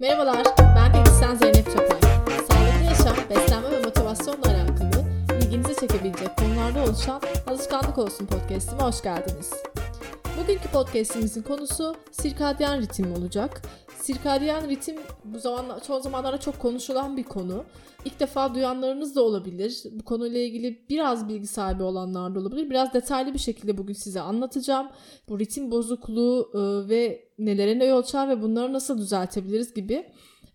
Merhabalar, ben diyetisyen Zeynep Çapay. Sağlıklı yaşam, beslenme ve motivasyonla alakalı ilginizi çekebilecek konularda oluşan Alışkanlık Olsun podcast'ime hoş geldiniz. Bugünkü podcast'imizin konusu sirkadyen ritim olacak. Sirkadyen ritim bu zaman çoğu zamanlarda çok konuşulan bir konu. İlk defa duyanlarınız da olabilir. Bu konuyla ilgili biraz bilgi sahibi olanlar da olabilir. Biraz detaylı bir şekilde bugün size anlatacağım. Bu ritim bozukluğu e, ve nelere ne yol ve bunları nasıl düzeltebiliriz gibi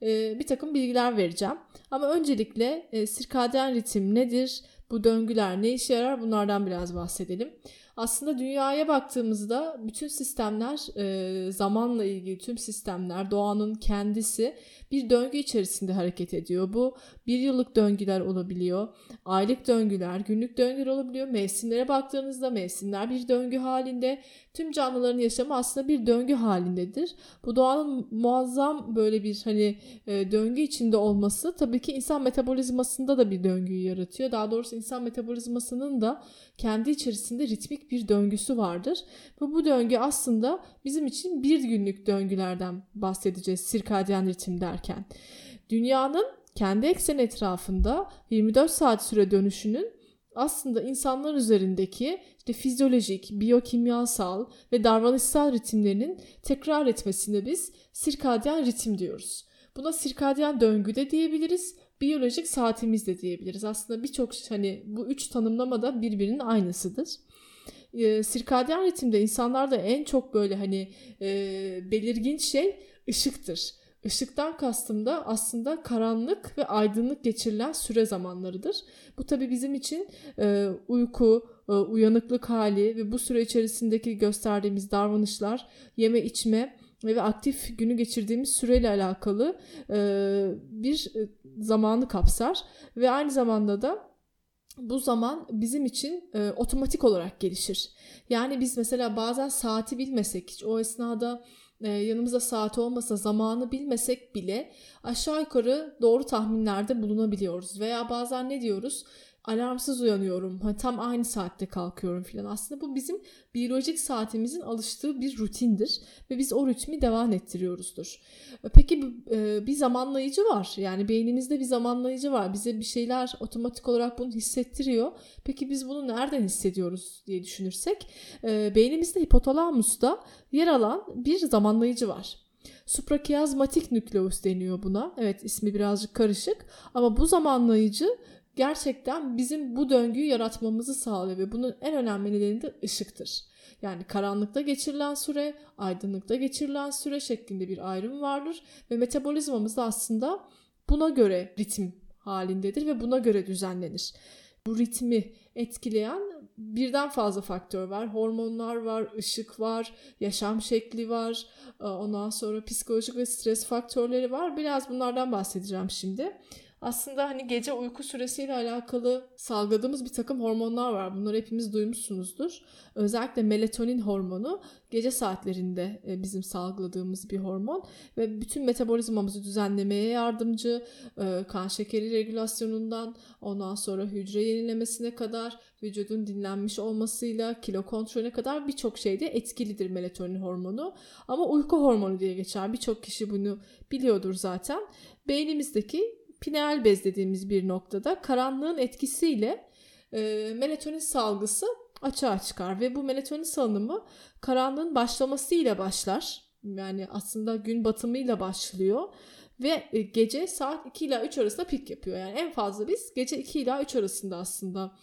e, bir takım bilgiler vereceğim. Ama öncelikle e, sirkadyen ritim nedir? Bu döngüler ne işe yarar? Bunlardan biraz bahsedelim. Aslında dünyaya baktığımızda bütün sistemler e, zamanla ilgili tüm sistemler doğanın kendisi bir döngü içerisinde hareket ediyor. Bu bir yıllık döngüler olabiliyor, aylık döngüler, günlük döngüler olabiliyor. Mevsimlere baktığınızda mevsimler bir döngü halinde. Tüm canlıların yaşamı aslında bir döngü halindedir. Bu doğanın muazzam böyle bir hani e, döngü içinde olması tabii ki insan metabolizmasında da bir döngüyü yaratıyor. Daha doğrusu insan metabolizmasının da kendi içerisinde ritmik bir döngüsü vardır. Ve bu döngü aslında bizim için bir günlük döngülerden bahsedeceğiz sirkadyen ritim derken. Dünyanın kendi eksen etrafında 24 saat süre dönüşünün aslında insanlar üzerindeki işte fizyolojik, biyokimyasal ve davranışsal ritimlerinin tekrar etmesine biz sirkadyen ritim diyoruz. Buna sirkadyen döngü de diyebiliriz, biyolojik saatimiz de diyebiliriz. Aslında birçok hani bu üç tanımlama da birbirinin aynısıdır. E, sirkadyen ritimde insanlarda en çok böyle hani e, belirgin şey ışıktır. Işıktan kastım da aslında karanlık ve aydınlık geçirilen süre zamanlarıdır. Bu tabi bizim için e, uyku, e, uyanıklık hali ve bu süre içerisindeki gösterdiğimiz davranışlar, yeme içme ve aktif günü geçirdiğimiz süreyle alakalı e, bir zamanı kapsar ve aynı zamanda da bu zaman bizim için e, otomatik olarak gelişir. Yani biz mesela bazen saati bilmesek hiç o esnada e, yanımızda saat olmasa zamanı bilmesek bile aşağı yukarı doğru tahminlerde bulunabiliyoruz. Veya bazen ne diyoruz? Alarmsız uyanıyorum. Hani tam aynı saatte kalkıyorum filan. Aslında bu bizim biyolojik saatimizin alıştığı bir rutindir ve biz o ritmi devam ettiriyoruzdur. E, peki e, bir zamanlayıcı var. Yani beynimizde bir zamanlayıcı var. Bize bir şeyler otomatik olarak bunu hissettiriyor. Peki biz bunu nereden hissediyoruz diye düşünürsek e, beynimizde hipotalamusta yer alan bir zamanlayıcı var. Suprakiazmatik nükleus deniyor buna. Evet ismi birazcık karışık ama bu zamanlayıcı gerçekten bizim bu döngüyü yaratmamızı sağlıyor ve bunun en önemli nedeni de ışıktır. Yani karanlıkta geçirilen süre, aydınlıkta geçirilen süre şeklinde bir ayrım vardır ve metabolizmamız da aslında buna göre ritim halindedir ve buna göre düzenlenir. Bu ritmi etkileyen birden fazla faktör var. Hormonlar var, ışık var, yaşam şekli var, ondan sonra psikolojik ve stres faktörleri var. Biraz bunlardan bahsedeceğim şimdi aslında hani gece uyku süresiyle alakalı salgıladığımız bir takım hormonlar var. Bunları hepimiz duymuşsunuzdur. Özellikle melatonin hormonu gece saatlerinde e, bizim salgıladığımız bir hormon ve bütün metabolizmamızı düzenlemeye yardımcı, e, kan şekeri regülasyonundan ondan sonra hücre yenilemesine kadar vücudun dinlenmiş olmasıyla kilo kontrolüne kadar birçok şeyde etkilidir melatonin hormonu. Ama uyku hormonu diye geçer. Birçok kişi bunu biliyordur zaten. Beynimizdeki pineal bez dediğimiz bir noktada karanlığın etkisiyle e, melatonin salgısı açığa çıkar ve bu melatonin salınımı karanlığın başlamasıyla başlar. Yani aslında gün batımıyla başlıyor ve e, gece saat 2 ila 3 arasında pik yapıyor. Yani en fazla biz gece 2 ila 3 arasında aslında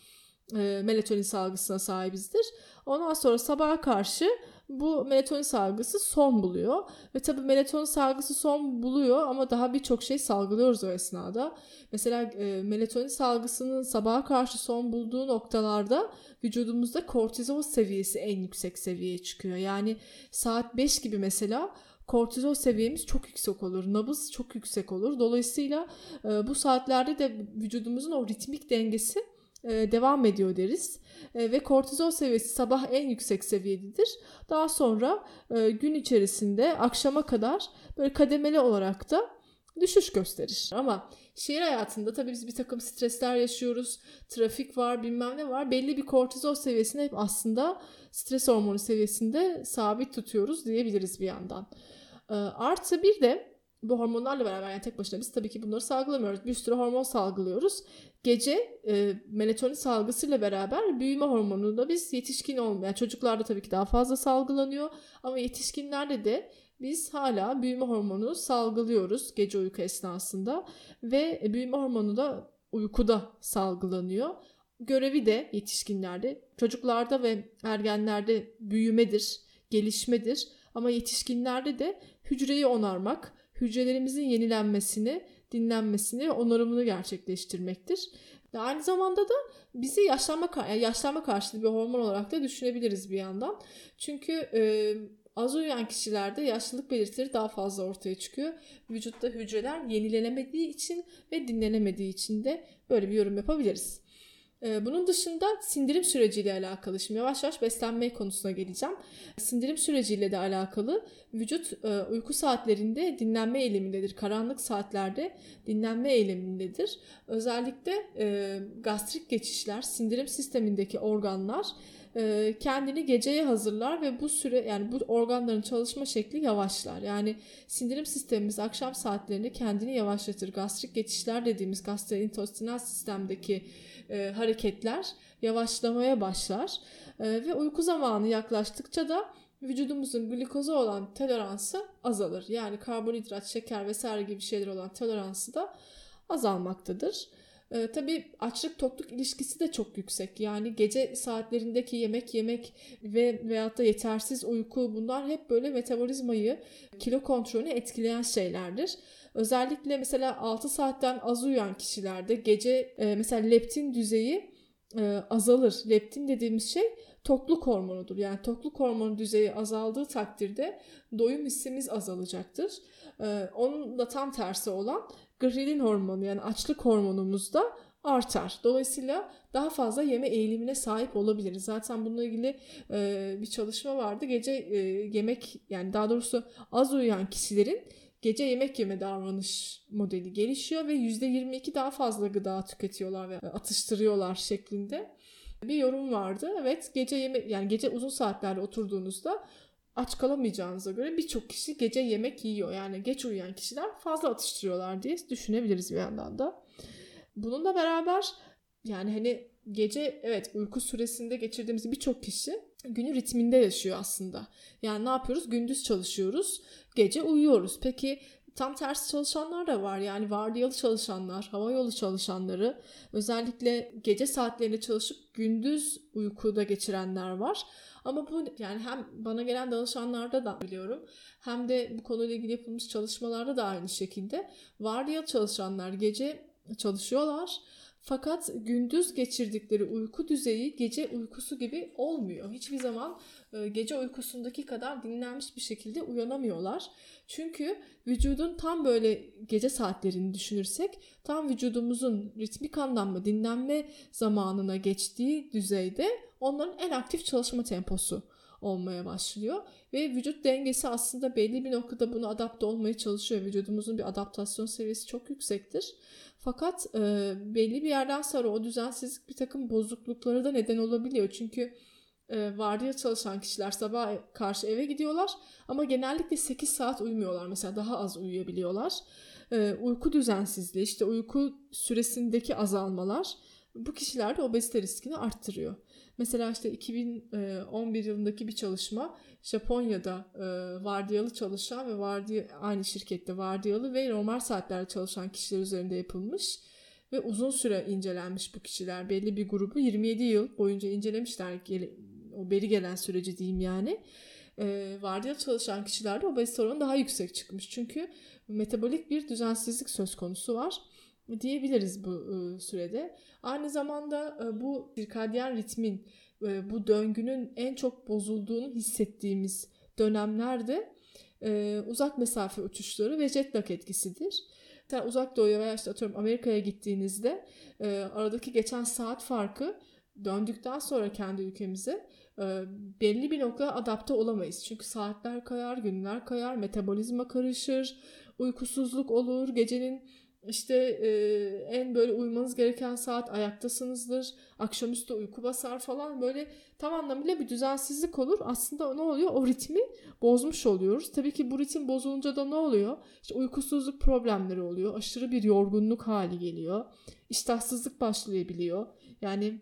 e, melatonin salgısına sahibizdir. Ondan sonra sabaha karşı bu melatonin salgısı son buluyor. Ve tabii melatonin salgısı son buluyor ama daha birçok şey salgılıyoruz o esnada. Mesela e, melatonin salgısının sabaha karşı son bulduğu noktalarda vücudumuzda kortizol seviyesi en yüksek seviyeye çıkıyor. Yani saat 5 gibi mesela kortizol seviyemiz çok yüksek olur. Nabız çok yüksek olur. Dolayısıyla e, bu saatlerde de vücudumuzun o ritmik dengesi devam ediyor deriz. E, ve kortizol seviyesi sabah en yüksek seviyededir. Daha sonra e, gün içerisinde akşama kadar böyle kademeli olarak da düşüş gösterir. Ama şehir hayatında tabii biz bir takım stresler yaşıyoruz. Trafik var bilmem ne var. Belli bir kortizol seviyesini hep aslında stres hormonu seviyesinde sabit tutuyoruz diyebiliriz bir yandan. Artı bir de bu hormonlarla beraber yani tek başına biz tabii ki bunları salgılamıyoruz. Bir sürü hormon salgılıyoruz. Gece e, melatonin salgısıyla beraber büyüme hormonu da biz yetişkin olmayan yani çocuklarda tabii ki daha fazla salgılanıyor ama yetişkinlerde de biz hala büyüme hormonu salgılıyoruz gece uyku esnasında ve büyüme hormonu da uykuda salgılanıyor. Görevi de yetişkinlerde, çocuklarda ve ergenlerde büyümedir, gelişmedir ama yetişkinlerde de hücreyi onarmak, hücrelerimizin yenilenmesini, dinlenmesini, onarımını gerçekleştirmektir. Ve aynı zamanda da bizi yaşlanma, yaşlanma karşıtı bir hormon olarak da düşünebiliriz bir yandan. Çünkü e, az uyuyan kişilerde yaşlılık belirtileri daha fazla ortaya çıkıyor. Vücutta hücreler yenilenemediği için ve dinlenemediği için de böyle bir yorum yapabiliriz. Ee, bunun dışında sindirim süreciyle alakalı şimdi yavaş yavaş beslenme konusuna geleceğim. Sindirim süreciyle de alakalı vücut e, uyku saatlerinde dinlenme eğilimindedir. Karanlık saatlerde dinlenme eğilimindedir. Özellikle e, gastrik geçişler, sindirim sistemindeki organlar e, kendini geceye hazırlar ve bu süre yani bu organların çalışma şekli yavaşlar. Yani sindirim sistemimiz akşam saatlerinde kendini yavaşlatır. Gastrik geçişler dediğimiz gastrointestinal sistemdeki e, hareketler yavaşlamaya başlar e, ve uyku zamanı yaklaştıkça da vücudumuzun glikoza olan toleransı azalır. Yani karbonhidrat, şeker vesaire gibi şeyler olan toleransı da azalmaktadır. Ee, tabii açlık tokluk ilişkisi de çok yüksek. Yani gece saatlerindeki yemek yemek ve veyahut da yetersiz uyku bunlar hep böyle metabolizmayı, kilo kontrolünü etkileyen şeylerdir. Özellikle mesela 6 saatten az uyuyan kişilerde gece e, mesela leptin düzeyi e, azalır. Leptin dediğimiz şey tokluk hormonudur. Yani tokluk hormonu düzeyi azaldığı takdirde doyum hissimiz azalacaktır. E, onun da tam tersi olan grelin hormonu yani açlık hormonumuz da artar. Dolayısıyla daha fazla yeme eğilimine sahip olabiliriz. Zaten bununla ilgili e, bir çalışma vardı. Gece e, yemek yani daha doğrusu az uyuyan kişilerin gece yemek yeme davranış modeli gelişiyor ve %22 daha fazla gıda tüketiyorlar ve atıştırıyorlar şeklinde bir yorum vardı. Evet gece yeme yani gece uzun saatlerde oturduğunuzda aç kalamayacağınıza göre birçok kişi gece yemek yiyor. Yani geç uyuyan kişiler fazla atıştırıyorlar diye düşünebiliriz bir yandan da. Bununla beraber yani hani gece evet uyku süresinde geçirdiğimiz birçok kişi günü ritminde yaşıyor aslında. Yani ne yapıyoruz? Gündüz çalışıyoruz, gece uyuyoruz. Peki tam tersi çalışanlar da var. Yani vardiyalı çalışanlar, hava yolu çalışanları, özellikle gece saatlerinde çalışıp gündüz uykuda geçirenler var. Ama bu yani hem bana gelen danışanlarda da biliyorum hem de bu konuyla ilgili yapılmış çalışmalarda da aynı şekilde vardiyalı çalışanlar gece çalışıyorlar fakat gündüz geçirdikleri uyku düzeyi gece uykusu gibi olmuyor. Hiçbir zaman e, gece uykusundaki kadar dinlenmiş bir şekilde uyanamıyorlar. Çünkü vücudun tam böyle gece saatlerini düşünürsek tam vücudumuzun ritmik anlamda dinlenme zamanına geçtiği düzeyde onların en aktif çalışma temposu olmaya başlıyor. Ve vücut dengesi aslında belli bir noktada buna adapte olmaya çalışıyor. Vücudumuzun bir adaptasyon seviyesi çok yüksektir. Fakat e, belli bir yerden sonra o düzensizlik bir takım bozuklukları da neden olabiliyor. Çünkü e, vardiya çalışan kişiler sabah karşı eve gidiyorlar ama genellikle 8 saat uyumuyorlar. Mesela daha az uyuyabiliyorlar. E, uyku düzensizliği, işte uyku süresindeki azalmalar bu kişilerde obezite riskini arttırıyor. Mesela işte 2011 yılındaki bir çalışma Japonya'da e, vardiyalı çalışan ve vardiya aynı şirkette vardiyalı ve normal saatlerde çalışan kişiler üzerinde yapılmış ve uzun süre incelenmiş bu kişiler. Belli bir grubu 27 yıl boyunca incelemişler o beri gelen süreci diyeyim yani. E, vardiyalı çalışan kişilerde obezite oranı daha yüksek çıkmış. Çünkü metabolik bir düzensizlik söz konusu var diyebiliriz bu e, sürede. Aynı zamanda e, bu sirkadyen ritmin, e, bu döngünün en çok bozulduğunu hissettiğimiz dönemlerde uzak mesafe uçuşları ve jet lag etkisidir. Mesela uzak doğuya veya işte atıyorum Amerika'ya gittiğinizde aradaki geçen saat farkı döndükten sonra kendi ülkemize belli bir noktada adapte olamayız. Çünkü saatler kayar, günler kayar, metabolizma karışır, uykusuzluk olur, gecenin işte e, en böyle uyumanız gereken saat ayaktasınızdır. Akşamüstü uyku basar falan böyle tam anlamıyla bir düzensizlik olur. Aslında ne oluyor? O ritmi bozmuş oluyoruz. Tabii ki bu ritim bozulunca da ne oluyor? İşte uykusuzluk problemleri oluyor. Aşırı bir yorgunluk hali geliyor. İştahsızlık başlayabiliyor. Yani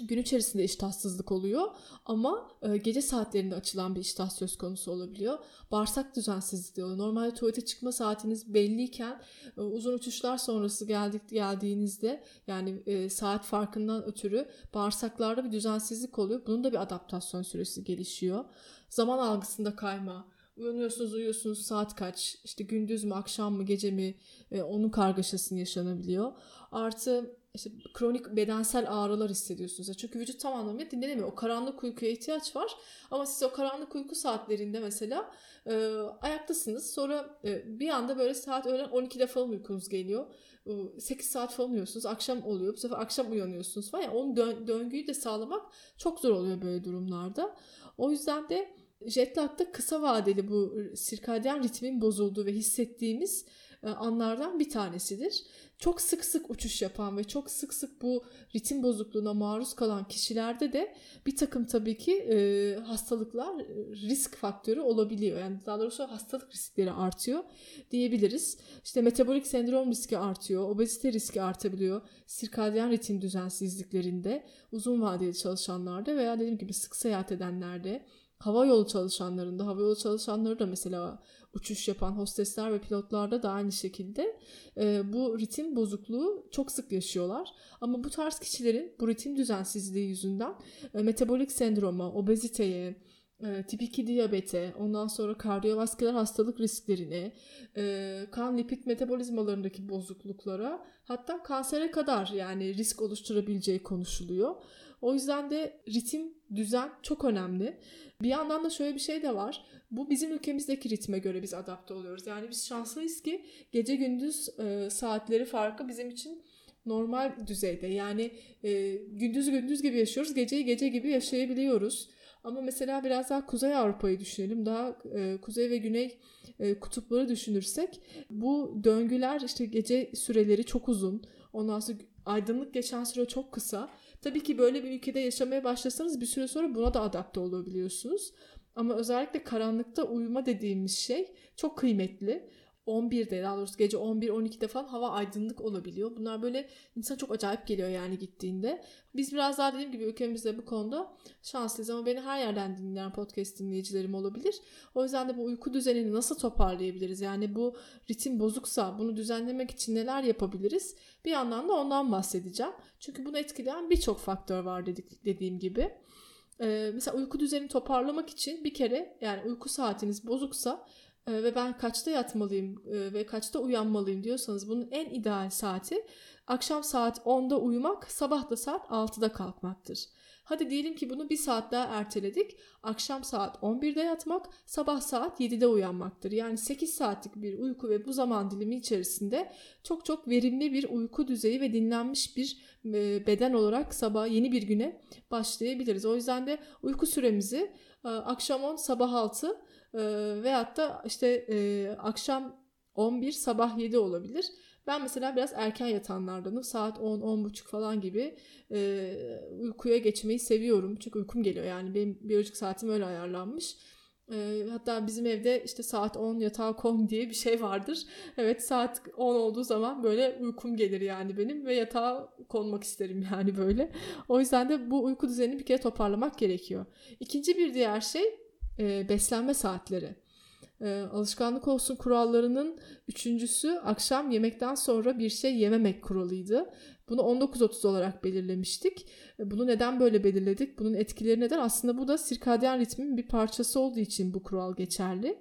gün içerisinde iştahsızlık oluyor ama e, gece saatlerinde açılan bir iştah söz konusu olabiliyor. Bağırsak düzensizliği oluyor. Normalde tuvalete çıkma saatiniz belliyken e, uzun uçuşlar sonrası geldik geldiğinizde yani e, saat farkından ötürü bağırsaklarda bir düzensizlik oluyor. Bunun da bir adaptasyon süresi gelişiyor. Zaman algısında kayma, Uyanıyorsunuz, uyuyorsunuz saat kaç, işte gündüz mü, akşam mı, gece mi e, onun kargaşasını yaşanabiliyor. Artı işte kronik bedensel ağrılar hissediyorsunuz. Çünkü vücut tam anlamıyla dinlenemiyor. O karanlık uykuya ihtiyaç var. Ama siz o karanlık uyku saatlerinde mesela e, ayaktasınız. Sonra e, bir anda böyle saat öğlen 12'de falan uykunuz geliyor. E, 8 saat falan uyuyorsunuz. Akşam oluyor. Bu sefer akşam uyanıyorsunuz falan. Yani onun dön- döngüyü de sağlamak çok zor oluyor böyle durumlarda. O yüzden de jet lag'da kısa vadeli bu sirkadyen ritmin bozulduğu ve hissettiğimiz anlardan bir tanesidir. Çok sık sık uçuş yapan ve çok sık sık bu ritim bozukluğuna maruz kalan kişilerde de bir takım tabii ki e, hastalıklar risk faktörü olabiliyor. Yani daha doğrusu hastalık riskleri artıyor diyebiliriz. İşte metabolik sendrom riski artıyor, obezite riski artabiliyor. Sirkadyen ritim düzensizliklerinde, uzun vadeli çalışanlarda veya dediğim gibi sık seyahat edenlerde hava yolu çalışanlarında, hava yolu çalışanları da mesela uçuş yapan hostesler ve pilotlarda da aynı şekilde e, bu ritim bozukluğu çok sık yaşıyorlar. Ama bu tarz kişilerin bu ritim düzensizliği yüzünden e, metabolik sendroma, obeziteye, e, tip 2 diyabete, ondan sonra kardiyovasküler hastalık risklerine, e, kan lipid metabolizmalarındaki bozukluklara hatta kansere kadar yani risk oluşturabileceği konuşuluyor. O yüzden de ritim, düzen çok önemli. Bir yandan da şöyle bir şey de var. Bu bizim ülkemizdeki ritme göre biz adapte oluyoruz. Yani biz şanslıyız ki gece gündüz e, saatleri farkı bizim için normal düzeyde. Yani e, gündüz gündüz gibi yaşıyoruz, geceyi gece gibi yaşayabiliyoruz. Ama mesela biraz daha Kuzey Avrupa'yı düşünelim. Daha e, kuzey ve güney e, kutupları düşünürsek bu döngüler işte gece süreleri çok uzun. Ondan sonra aydınlık geçen süre çok kısa. Tabii ki böyle bir ülkede yaşamaya başlasanız bir süre sonra buna da adapte olabiliyorsunuz. Ama özellikle karanlıkta uyuma dediğimiz şey çok kıymetli. 11'de daha doğrusu gece 11-12'de falan hava aydınlık olabiliyor. Bunlar böyle insan çok acayip geliyor yani gittiğinde. Biz biraz daha dediğim gibi ülkemizde bu konuda şanslıyız ama beni her yerden dinleyen podcast dinleyicilerim olabilir. O yüzden de bu uyku düzenini nasıl toparlayabiliriz? Yani bu ritim bozuksa bunu düzenlemek için neler yapabiliriz? Bir yandan da ondan bahsedeceğim. Çünkü bunu etkileyen birçok faktör var dedik dediğim gibi. Ee, mesela uyku düzenini toparlamak için bir kere yani uyku saatiniz bozuksa ve ben kaçta yatmalıyım e, ve kaçta uyanmalıyım diyorsanız bunun en ideal saati akşam saat 10'da uyumak, sabah da saat 6'da kalkmaktır. Hadi diyelim ki bunu bir saat daha erteledik. Akşam saat 11'de yatmak, sabah saat 7'de uyanmaktır. Yani 8 saatlik bir uyku ve bu zaman dilimi içerisinde çok çok verimli bir uyku düzeyi ve dinlenmiş bir e, beden olarak sabah yeni bir güne başlayabiliriz. O yüzden de uyku süremizi akşam 10, sabah 6 e, veyahut da işte e, akşam 11 sabah 7 olabilir. Ben mesela biraz erken yatanlardanım. Saat 10 10.30 falan gibi e, uykuya geçmeyi seviyorum. Çünkü uykum geliyor yani benim biyolojik saatim öyle ayarlanmış. E, hatta bizim evde işte saat 10 yatağa kon diye bir şey vardır. Evet saat 10 olduğu zaman böyle uykum gelir yani benim ve yatağa konmak isterim yani böyle. O yüzden de bu uyku düzenini bir kere toparlamak gerekiyor. İkinci bir diğer şey e, beslenme saatleri. E, alışkanlık olsun kurallarının üçüncüsü akşam yemekten sonra bir şey yememek kuralıydı. Bunu 19.30 olarak belirlemiştik. E, bunu neden böyle belirledik? Bunun etkileri neden? Aslında bu da sirkadyen ritmin bir parçası olduğu için bu kural geçerli.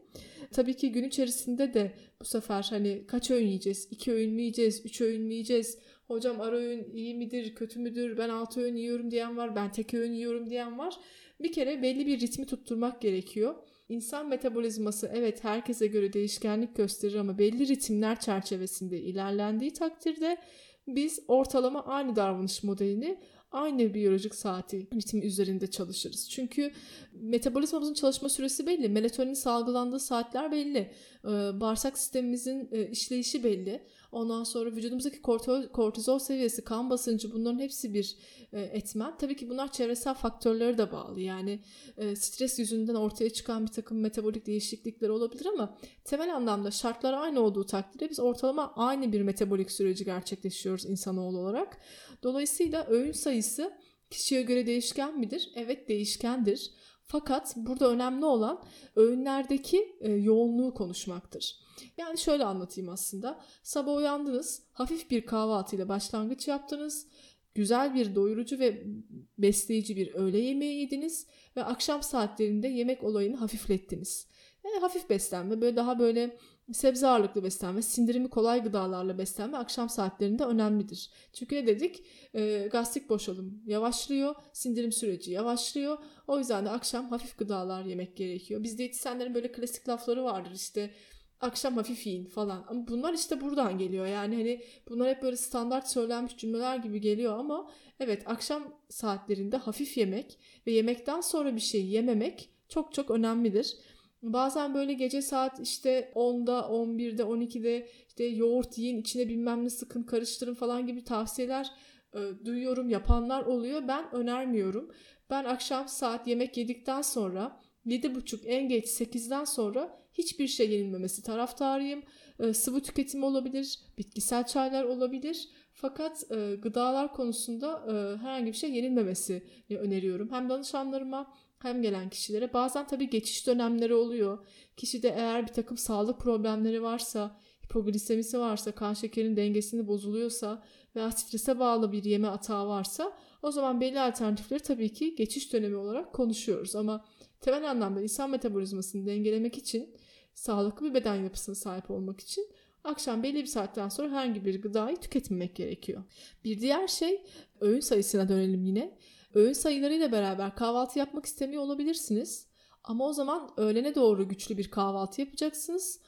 Tabii ki gün içerisinde de bu sefer hani kaç öğün yiyeceğiz? İki öğün mü yiyeceğiz? Üç öğün mü yiyeceğiz? Hocam ara öğün iyi midir, kötü müdür? Ben altı öğün yiyorum diyen var. Ben tek öğün yiyorum diyen var. Bir kere belli bir ritmi tutturmak gerekiyor. İnsan metabolizması evet herkese göre değişkenlik gösterir ama belli ritimler çerçevesinde ilerlendiği takdirde biz ortalama aynı davranış modelini aynı biyolojik saati ritmi üzerinde çalışırız. Çünkü metabolizmamızın çalışma süresi belli. Melatonin salgılandığı saatler belli. Bağırsak sistemimizin işleyişi belli. Ondan sonra vücudumuzdaki kortizol, seviyesi, kan basıncı bunların hepsi bir e, etmen. Tabii ki bunlar çevresel faktörlere de bağlı. Yani e, stres yüzünden ortaya çıkan bir takım metabolik değişiklikler olabilir ama temel anlamda şartlar aynı olduğu takdirde biz ortalama aynı bir metabolik süreci gerçekleşiyoruz insanoğlu olarak. Dolayısıyla öğün sayısı kişiye göre değişken midir? Evet değişkendir. Fakat burada önemli olan öğünlerdeki e, yoğunluğu konuşmaktır. Yani şöyle anlatayım aslında. Sabah uyandınız, hafif bir kahvaltıyla başlangıç yaptınız. Güzel bir doyurucu ve besleyici bir öğle yemeği yediniz ve akşam saatlerinde yemek olayını hafiflettiniz. Yani hafif beslenme, böyle daha böyle sebze ağırlıklı beslenme, sindirimi kolay gıdalarla beslenme akşam saatlerinde önemlidir. Çünkü ne dedik? E, gastrik boşalım yavaşlıyor, sindirim süreci yavaşlıyor. O yüzden de akşam hafif gıdalar yemek gerekiyor. Bizde diyetisyenlerin böyle klasik lafları vardır işte akşam hafif yiyin falan. Ama bunlar işte buradan geliyor. Yani hani bunlar hep böyle standart söylenmiş cümleler gibi geliyor ama evet akşam saatlerinde hafif yemek ve yemekten sonra bir şey yememek çok çok önemlidir. Bazen böyle gece saat işte 10'da, 11'de, 12'de işte yoğurt yiyin, içine bilmem ne sıkın, karıştırın falan gibi tavsiyeler e, duyuyorum, yapanlar oluyor. Ben önermiyorum. Ben akşam saat yemek yedikten sonra 7.30 en geç 8'den sonra hiçbir şey yenilmemesi taraftarıyım. E, sıvı tüketim olabilir, bitkisel çaylar olabilir. Fakat e, gıdalar konusunda e, herhangi bir şey yenilmemesi öneriyorum. Hem danışanlarıma hem gelen kişilere. Bazen tabii geçiş dönemleri oluyor. Kişide eğer bir takım sağlık problemleri varsa, hipoglisemisi varsa, kan şekerinin dengesini bozuluyorsa veya strese bağlı bir yeme atağı varsa o zaman belli alternatifleri tabii ki geçiş dönemi olarak konuşuyoruz. Ama temel anlamda insan metabolizmasını dengelemek için, sağlıklı bir beden yapısına sahip olmak için akşam belli bir saatten sonra herhangi bir gıdayı tüketmemek gerekiyor. Bir diğer şey öğün sayısına dönelim yine. Öğün sayılarıyla beraber kahvaltı yapmak istemiyor olabilirsiniz. Ama o zaman öğlene doğru güçlü bir kahvaltı yapacaksınız.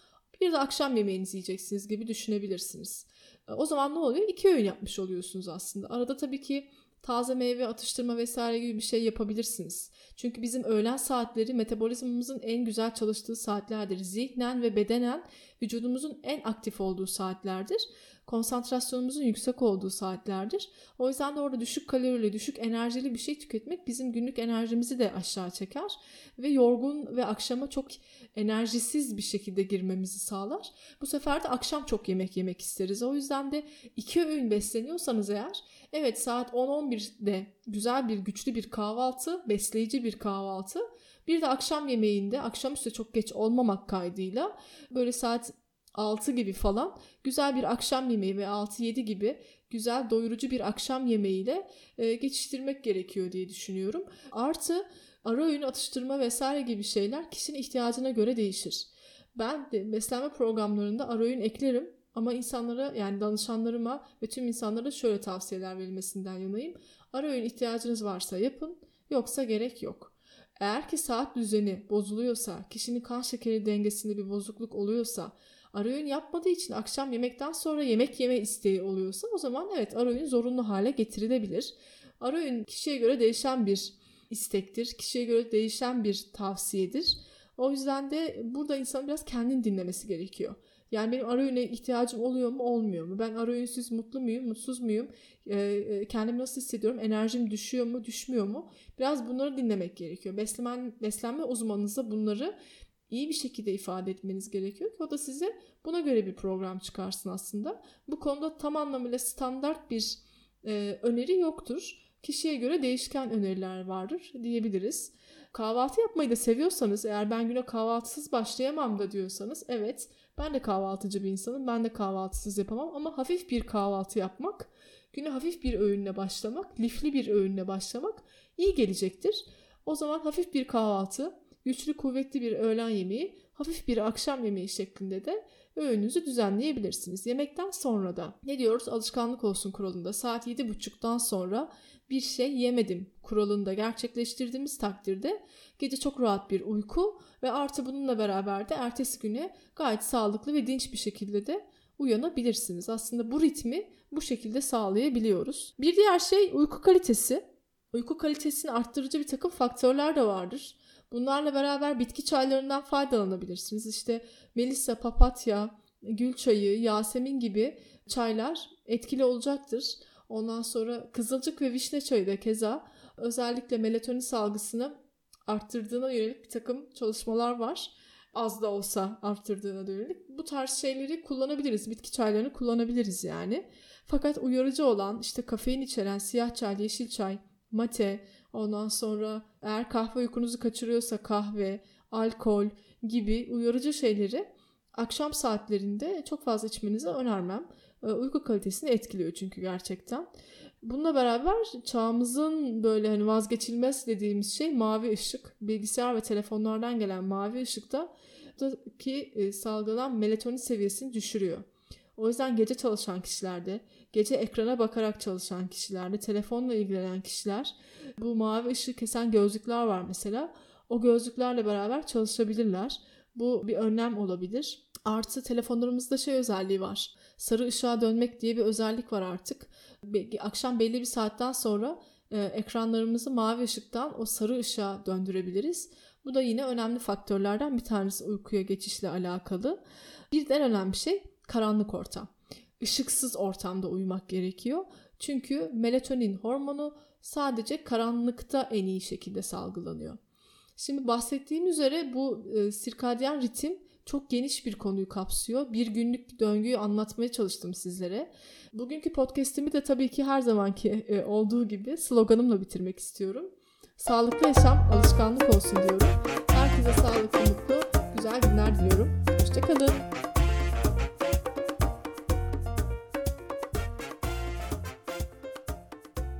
Bir de akşam yemeğinizi yiyeceksiniz gibi düşünebilirsiniz. E, o zaman ne oluyor? İki öğün yapmış oluyorsunuz aslında. Arada tabii ki taze meyve atıştırma vesaire gibi bir şey yapabilirsiniz. Çünkü bizim öğlen saatleri metabolizmamızın en güzel çalıştığı saatlerdir. Zihnen ve bedenen vücudumuzun en aktif olduğu saatlerdir konsantrasyonumuzun yüksek olduğu saatlerdir. O yüzden de orada düşük kalorili, düşük enerjili bir şey tüketmek bizim günlük enerjimizi de aşağı çeker ve yorgun ve akşama çok enerjisiz bir şekilde girmemizi sağlar. Bu sefer de akşam çok yemek yemek isteriz. O yüzden de iki öğün besleniyorsanız eğer evet saat 10-11'de güzel bir güçlü bir kahvaltı, besleyici bir kahvaltı bir de akşam yemeğinde akşamüstü çok geç olmamak kaydıyla böyle saat 6 gibi falan güzel bir akşam yemeği ve 6-7 gibi güzel doyurucu bir akşam yemeğiyle e, geçiştirmek gerekiyor diye düşünüyorum. Artı ara öğün atıştırma vesaire gibi şeyler kişinin ihtiyacına göre değişir. Ben de beslenme programlarında ara öğün eklerim ama insanlara yani danışanlarıma ve tüm insanlara şöyle tavsiyeler verilmesinden yanayım. Ara öğün ihtiyacınız varsa yapın yoksa gerek yok. Eğer ki saat düzeni bozuluyorsa, kişinin kan şekeri dengesinde bir bozukluk oluyorsa, ara öğün yapmadığı için akşam yemekten sonra yemek yeme isteği oluyorsa o zaman evet ara öğün zorunlu hale getirilebilir. Ara öğün kişiye göre değişen bir istektir. Kişiye göre değişen bir tavsiyedir. O yüzden de burada insan biraz kendini dinlemesi gerekiyor. Yani benim ara öğüne ihtiyacım oluyor mu olmuyor mu? Ben ara öğünsüz mutlu muyum mutsuz muyum? Ee, kendimi nasıl hissediyorum? Enerjim düşüyor mu düşmüyor mu? Biraz bunları dinlemek gerekiyor. Beslenme, beslenme uzmanınıza bunları iyi bir şekilde ifade etmeniz gerekiyor ki o da size buna göre bir program çıkarsın aslında. Bu konuda tam anlamıyla standart bir e, öneri yoktur. Kişiye göre değişken öneriler vardır diyebiliriz. Kahvaltı yapmayı da seviyorsanız eğer ben güne kahvaltısız başlayamam da diyorsanız evet ben de kahvaltıcı bir insanım ben de kahvaltısız yapamam ama hafif bir kahvaltı yapmak güne hafif bir öğünle başlamak lifli bir öğünle başlamak iyi gelecektir. O zaman hafif bir kahvaltı güçlü kuvvetli bir öğlen yemeği, hafif bir akşam yemeği şeklinde de öğününüzü düzenleyebilirsiniz. Yemekten sonra da ne diyoruz alışkanlık olsun kuralında saat 7.30'dan sonra bir şey yemedim kuralında gerçekleştirdiğimiz takdirde gece çok rahat bir uyku ve artı bununla beraber de ertesi güne gayet sağlıklı ve dinç bir şekilde de uyanabilirsiniz. Aslında bu ritmi bu şekilde sağlayabiliyoruz. Bir diğer şey uyku kalitesi. Uyku kalitesini arttırıcı bir takım faktörler de vardır. Bunlarla beraber bitki çaylarından faydalanabilirsiniz. İşte melisa, papatya, gül çayı, yasemin gibi çaylar etkili olacaktır. Ondan sonra kızılcık ve vişne çayı da keza özellikle melatonin salgısını arttırdığına yönelik bir takım çalışmalar var. Az da olsa arttırdığına yönelik. Bu tarz şeyleri kullanabiliriz. Bitki çaylarını kullanabiliriz yani. Fakat uyarıcı olan işte kafein içeren siyah çay, yeşil çay, mate, ondan sonra eğer kahve uykunuzu kaçırıyorsa kahve, alkol gibi uyarıcı şeyleri akşam saatlerinde çok fazla içmenizi önermem. Uyku kalitesini etkiliyor çünkü gerçekten. Bununla beraber çağımızın böyle hani vazgeçilmez dediğimiz şey mavi ışık. Bilgisayar ve telefonlardan gelen mavi ışıkta ki e, salgılanan melatonin seviyesini düşürüyor. O yüzden gece çalışan kişilerde, gece ekrana bakarak çalışan kişilerde, telefonla ilgilenen kişiler bu mavi ışığı kesen gözlükler var mesela. O gözlüklerle beraber çalışabilirler. Bu bir önlem olabilir. Artı telefonlarımızda şey özelliği var. Sarı ışığa dönmek diye bir özellik var artık. Akşam belli bir saatten sonra e, ekranlarımızı mavi ışıktan o sarı ışığa döndürebiliriz. Bu da yine önemli faktörlerden bir tanesi uykuya geçişle alakalı. Bir de önemli şey karanlık ortam. Işıksız ortamda uyumak gerekiyor. Çünkü melatonin hormonu sadece karanlıkta en iyi şekilde salgılanıyor. Şimdi bahsettiğim üzere bu e, sirkadyen ritim çok geniş bir konuyu kapsıyor. Bir günlük döngüyü anlatmaya çalıştım sizlere. Bugünkü podcast'imi de tabii ki her zamanki e, olduğu gibi sloganımla bitirmek istiyorum. Sağlıklı yaşam alışkanlık olsun diyorum. Herkese sağlıklı, mutlu